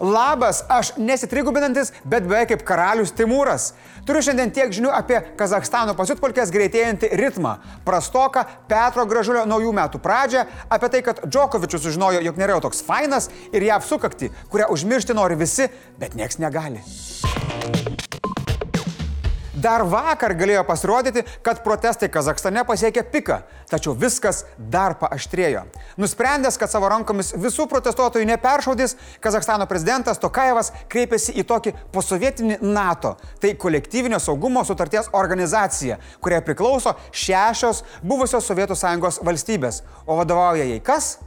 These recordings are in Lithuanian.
Labas, aš nesitrigubinantis, bet beveik kaip karalius Timūras. Turiu šiandien tiek žinių apie Kazakstano pasitpolkės greitėjantį ritmą, prastoką Petro Gražulio naujų metų pradžią, apie tai, kad Džokovičius sužinojo, jog nėra toks fainas ir ją apsukakti, kurią užmiršti nori visi, bet nieks negali. Dar vakar galėjo pasirodyti, kad protestai Kazakstane pasiekė piką, tačiau viskas dar paaštrėjo. Nusprendęs, kad savo rankomis visų protestuotojų neperšaudys, Kazakstano prezidentas Tokajevas kreipėsi į tokį posovietinį NATO, tai kolektyvinio saugumo sutarties organizacija, kuriai priklauso šešios buvusios Sovietų sąjungos valstybės. O vadovauja jai kas?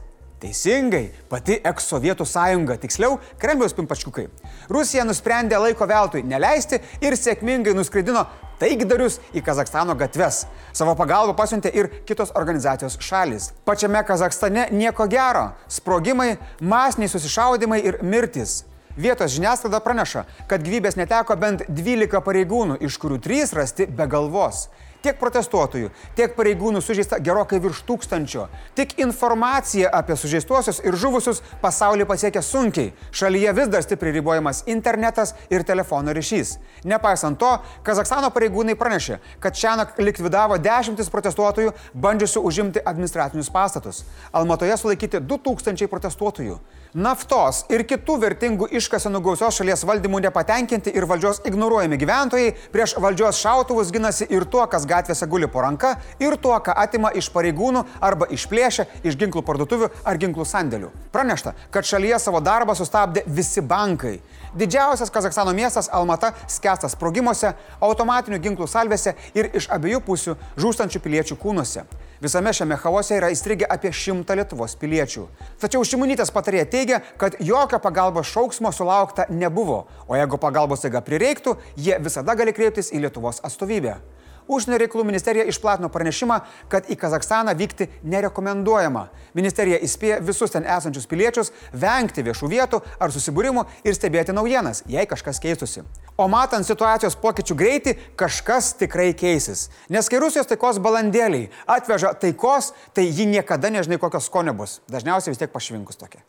Teisingai, pati eks-Sovietų sąjunga, tiksliau Kremliaus pimpačkukai. Rusija nusprendė laiko veltui neleisti ir sėkmingai nuskridino taikdarius į Kazakstano gatves. Savo pagalbą pasiuntė ir kitos organizacijos šalis. Pačiame Kazakstane nieko gero - sprogimai, masiniai susišaudimai ir mirtis. Vietos žiniasklaida praneša, kad gyvybės neteko bent 12 pareigūnų, iš kurių 3 rasti be galvos. Tiek protestuotojų, tiek pareigūnų sužeista gerokai virš tūkstančio. Tik informacija apie sužeistuosius ir žuvusius pasaulį pasiekia sunkiai. Šalyje vis dar stipriai ribojamas internetas ir telefono ryšys. Nepaisant to, Kazakstano pareigūnai pranešė, kad šiąnakt likvidavo dešimtis protestuotojų, bandžiusių užimti administracinius pastatus. Almatoje sulaikyti 2000 protestuotojų. Naftos ir kitų vertingų iškasenų gausios šalies valdymų nepatenkinti ir valdžios ignoruojami gyventojai prieš valdžios šautuvus ginasi ir tuo, kas gatvėse guli po ranka, ir tuo, ką atima iš pareigūnų arba išplėšia iš ginklų parduotuvių ar ginklų sandėlių. Pranešta, kad šalyje savo darbą sustabdė visi bankai. Didžiausias Kazakstano miestas Almata skęstas sprogimuose, automatinių ginklų salvėse ir iš abiejų pusių žūstančių piliečių kūnuose. Visame šiame chaose yra įstrigę apie šimtą Lietuvos piliečių. Tačiau Šimonytės patarėja teigia, kad jokio pagalbos šauksmo sulaukta nebuvo, o jeigu pagalbos taiga prireiktų, jie visada gali kreiptis į Lietuvos atstovybę. Užsienio reikalų ministerija išplatino pranešimą, kad į Kazakstaną vykti nerekomenduojama. Ministerija įspėja visus ten esančius piliečius vengti viešų vietų ar susibūrimų ir stebėti naujienas, jei kažkas keistusi. O matant situacijos pokyčių greitį, kažkas tikrai keisis. Nes kai Rusijos taikos balandėliai atveža taikos, tai ji niekada nežinai kokios skonio bus. Dažniausiai vis tiek pašvinkus tokia.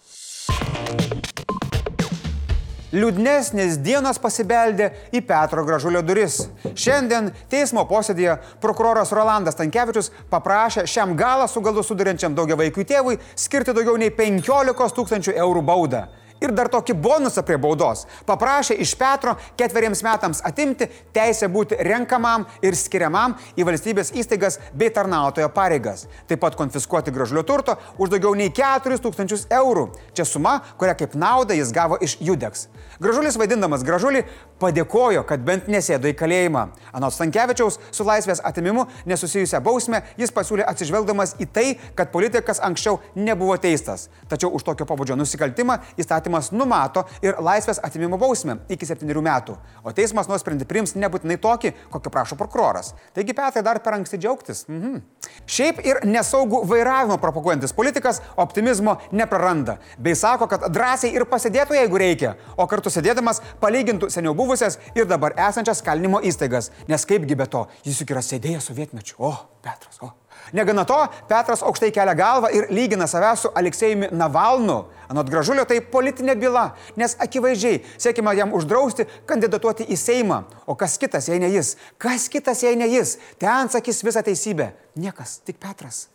Liūdnesnės dienos pasibeldė į Petro Gražulio duris. Šiandien teismo posėdėje prokuroras Rolandas Tankievičius paprašė šiam galą su galu suduriančiam daugia vaikų tėvui skirti daugiau nei 15 tūkstančių eurų baudą ir dar tokį bonusą prie baudos. Paprašė iš Petro ketveriems metams atimti teisę būti renkamam ir skiriamam į valstybės įstaigas bei tarnautojo pareigas. Taip pat konfiskuoti gražulio turto už daugiau nei 4000 eurų. Čia suma, kurią kaip naudą jis gavo iš Judex. Gražulis vaidindamas gražulį padėkojo, kad bent nesėdo į kalėjimą. Anot Stankievičiaus su laisvės atimimu nesusijusią bausmę jis pasiūlė atsižvelgdamas į tai, kad politikas anksčiau nebuvo teistas. Tačiau už tokio pabudžio nusikaltimą įstatymas numato ir laisvės atimimo bausmę iki 7 metų. O teismas nuosprendį priims nebūtinai tokį, kokio prašo prokuroras. Taigi Petrai dar per anksti džiaugtis. Mhm. Šiaip ir nesaugų vairavimo propaguojantis politikas optimizmo nepraranda. Bei sako, kad drąsiai ir pasėdėtų, jeigu reikia, o kartu sėdėdamas palygintų seniau buvusias ir dabar esančias kalinimo įstaigas. Nes kaipgi be to, jis juk yra sėdėjęs sovietmečiu. O, Petras, o. Negana to, Petras aukštai kelia galvą ir lygina save su Aleksejumi Navalnu. Anot gražulio tai politinė byla, nes akivaizdžiai siekima jam uždrausti kandidatuoti į Seimą. O kas kitas, jei ne jis? Kas kitas, jei ne jis? Ten sakys visą teisybę. Niekas, tik Petras.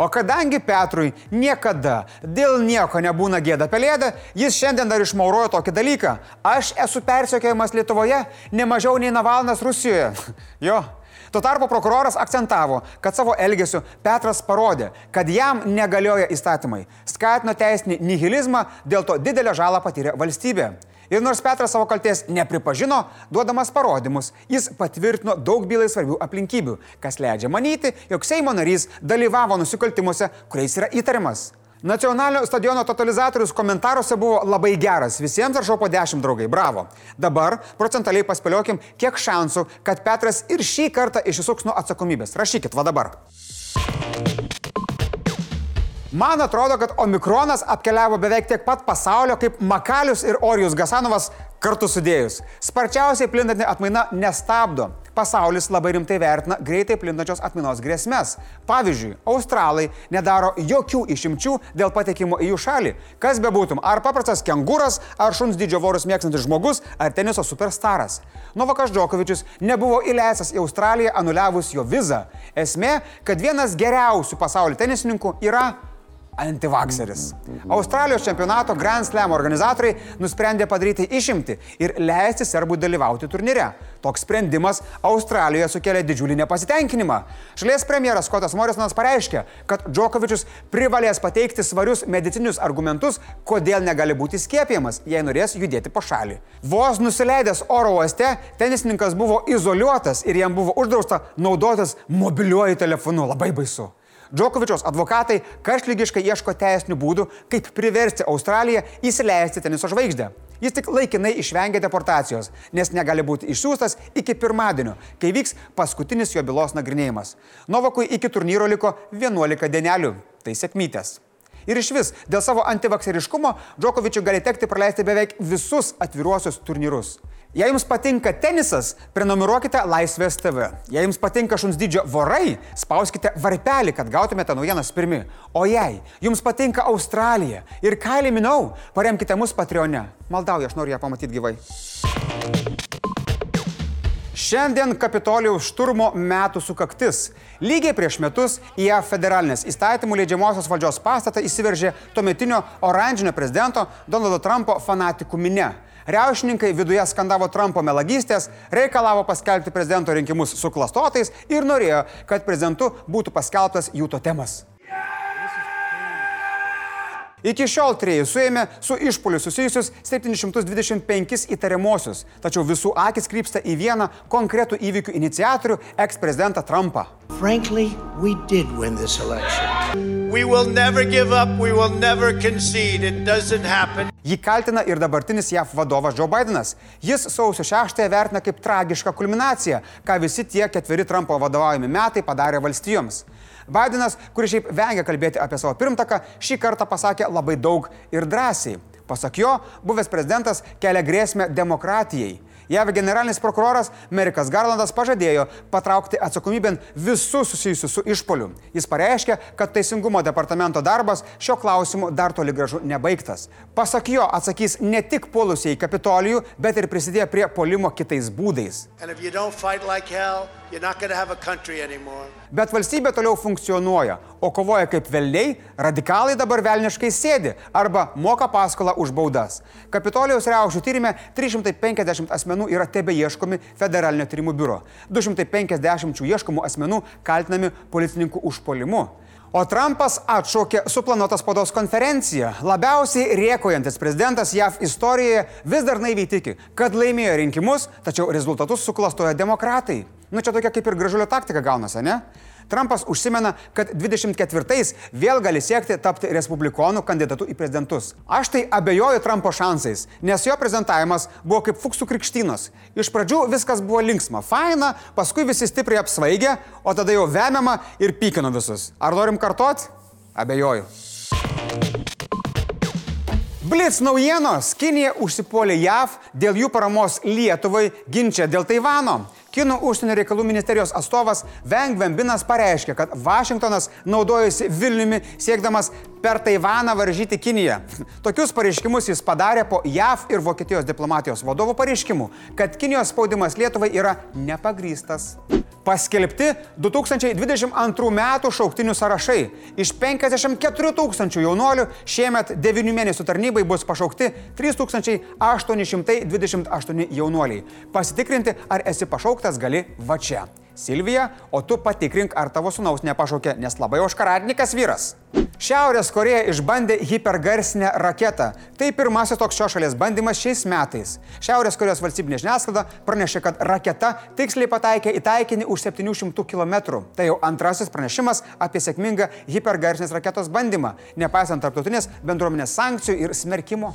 O kadangi Petrui niekada dėl nieko nebūna gėda pelėda, jis šiandien dar išmaurojo tokį dalyką. Aš esu persiekėjimas Lietuvoje, ne mažiau nei Navalnas Rusijoje. jo. Tuo tarpu prokuroras akcentavo, kad savo elgesiu Petras parodė, kad jam negalioja įstatymai, skatino teisinį nihilizmą, dėl to didelę žalą patyrė valstybė. Ir nors Petras savo kalties nepripažino, duodamas parodymus, jis patvirtino daug bylai svarbių aplinkybių, kas leidžia manyti, jog Seimo narys dalyvavo nusikaltimuose, kuriais yra įtariamas. Nacionalinio stadiono totalizatorius komentaruose buvo labai geras. Visiems rašau po 10 draugai. Bravo. Dabar procentaliai paspėliokim, kiek šansų, kad Petras ir šį kartą išsisuks nuo atsakomybės. Rašykit, va dabar. Man atrodo, kad Omikronas apkeliavo beveik tiek pat pasaulio kaip Makalius ir Orijus Gasanovas kartu sudėjus. Sparčiausiai plintanti atmaina nestabdo. Pasaulis labai rimtai vertina greitai plintančios atminos grėsmės. Pavyzdžiui, australai nedaro jokių išimčių dėl patekimo į jų šalį. Kas bebūtum, ar paprastas kenguras, ar šuns didžio vorus mėgstantis žmogus, ar teniso superstaras. Novakas Džokovičius nebuvo įleisęs į Australiją anuliavus jo vizą. Esmė, kad vienas geriausių pasaulio tenisininkų yra antivakseris. Australijos čempionato Grand Slam organizatoriai nusprendė padaryti išimti ir leisti serbui dalyvauti turnyre. Toks sprendimas Australijoje sukėlė didžiulį nepasitenkinimą. Šalies premjeras Skotas Morisonas pareiškė, kad Džokovičius privalės pateikti svarius medicinius argumentus, kodėl negali būti skiepijamas, jei norės judėti po šalį. Vos nusileidęs oro uoste, tenisininkas buvo izoliuotas ir jam buvo uždrausta naudotis mobiliuoju telefonu. Labai baisu. Džokovičiaus advokatai karštlygiškai ieško teisinių būdų, kaip priversti Australiją įsileisti teniso žvaigždę. Jis tik laikinai išvengia deportacijos, nes negali būti išsiųstas iki pirmadienio, kai vyks paskutinis jo bylos nagrinėjimas. Novakui iki turnyro liko 11 dienelių. Tai sėkmytės. Ir iš vis, dėl savo antivakseriškumo Džokovičiui gali tekti praleisti beveik visus atviruosius turnyrus. Jei jums patinka tenisas, prenumeruokite Laisvės TV. Jei jums patinka šuns dydžio vorai, spauskite varpelį, kad gautumėte naujienas pirmi. O jei jums patinka Australija ir Kailį Minau, paremkite mus Patreone. Maldauju, aš noriu ją pamatyti gyvai. Šiandien Kapitolijaus šturmo metų sukaktis. Lygiai prieš metus į JAV federalinės įstatymų leidžiamosios valdžios pastatą įsiveržė tuometinio oranžinio prezidento Donaldo Trumpo fanatikų minė. Riaušininkai viduje skandavo Trumpo melagystės, reikalavo paskelbti prezidento rinkimus suklastotais ir norėjo, kad prezidentu būtų paskelbtas jų totemas. Iki šiol trejai suėmė su išpoliu susijusius 725 įtariamosius, tačiau visų akis krypsta į vieną konkretų įvykių iniciatorių - eksprezidentą Trumpą. Frankly, we did win this election. We will never give up. We will never concede. It doesn't happen. Jį kaltina ir dabartinis JAV vadovas Joe Bidenas. Jis sausio 6-ąją vertina kaip tragišką kulminaciją, ką visi tie ketveri Trumpo vadovaujami metai padarė valstijoms. Bidenas, kuris šiaip vengia kalbėti apie savo pirmtaką, šį kartą pasakė labai daug ir drąsiai. Pasak jo, buvęs prezidentas kelia grėsmę demokratijai. JAV generalinis prokuroras Merikas Garlandas pažadėjo patraukti atsakomybėn visus susijusius su išpoliu. Jis pareiškė, kad Teisingumo departamento darbas šio klausimu dar toli gražu nebaigtas. Pasak jo, atsakys ne tik polusiai kapitolijų, bet ir prisidėjo prie polimo kitais būdais. Like hell, Bet valstybė toliau funkcionuoja, o kovoja kaip velniai, radikalai dabar velniškai sėdi arba moka paskolą už baudas. Kapitolijos riaušių tyrimė 350 asmenų yra tebe ieškomi federalinio tyrimų biuro. 250 ieškomų asmenų kaltinami policininkų užpolimu. O Trumpas atšaukė suplanuotą spaudos konferenciją. Labiausiai rėkojantis prezidentas JAV istorijoje vis dar naiviai tiki, kad laimėjo rinkimus, tačiau rezultatus suklastoja demokratai. Nu čia tokia kaip ir gražulio taktika gaunasi, ne? Trumpas užsimena, kad 24-ais vėl gali siekti tapti respublikonų kandidatu į prezidentus. Aš tai abejoju Trumpo šansais, nes jo prezentavimas buvo kaip fuksų krikštynos. Iš pradžių viskas buvo linksma, faina, paskui visi stipriai apsvaigė, o tada jau vemiama ir pykino visus. Ar norim kartot? Abejoju. Blitz naujienos. Kinija užsipuolė JAV dėl jų paramos Lietuvai ginčia dėl Taivano. Kinų užsienio reikalų ministerijos atstovas Veng Vembinas pareiškė, kad Vašingtonas naudojasi Vilniumi siekdamas per Taivaną varžyti Kiniją. Tokius pareiškimus jis padarė po JAV ir Vokietijos diplomatijos vadovų pareiškimų, kad Kinijos spaudimas Lietuvai yra nepagrystas. Paskelbti 2022 m. šauktinių sąrašai. Iš 54 tūkstančių jaunuolių šiemet 9 mėnesių tarnybai bus pašaukti 3828 jaunuoliai. Pasitikrinti, ar esi pašauktas, gali va čia. Silvija, o tu patikrink, ar tavo sunaus nepašaukė, nes labai oškaradnikas vyras. Šiaurės Koreja išbandė hipergarsinę raketą. Tai pirmasis toks šios šalies bandymas šiais metais. Šiaurės Korejos valstybinė žiniasklaida pranešė, kad raketa tiksliai pataikė į taikinį už 700 km. Tai jau antrasis pranešimas apie sėkmingą hipergarsinės raketos bandymą, nepaisant tarptautinės bendruomenės sankcijų ir smerkimo.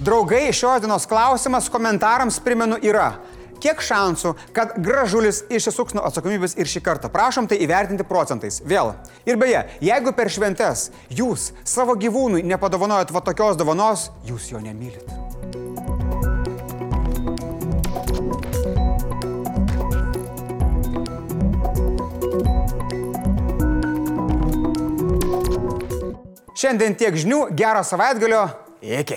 Draugai, šios dienos klausimas komentarams primenu yra kiek šansų, kad gražulis išsisuks nuo atsakomybės ir šį kartą. Prašom tai įvertinti procentais. Vėl. Ir beje, jeigu per šventes jūs savo gyvūnui nepadovanojat va tokios dovanos, jūs jo nemylit. Šiandien tiek žinių, gero savaitgalio, iki.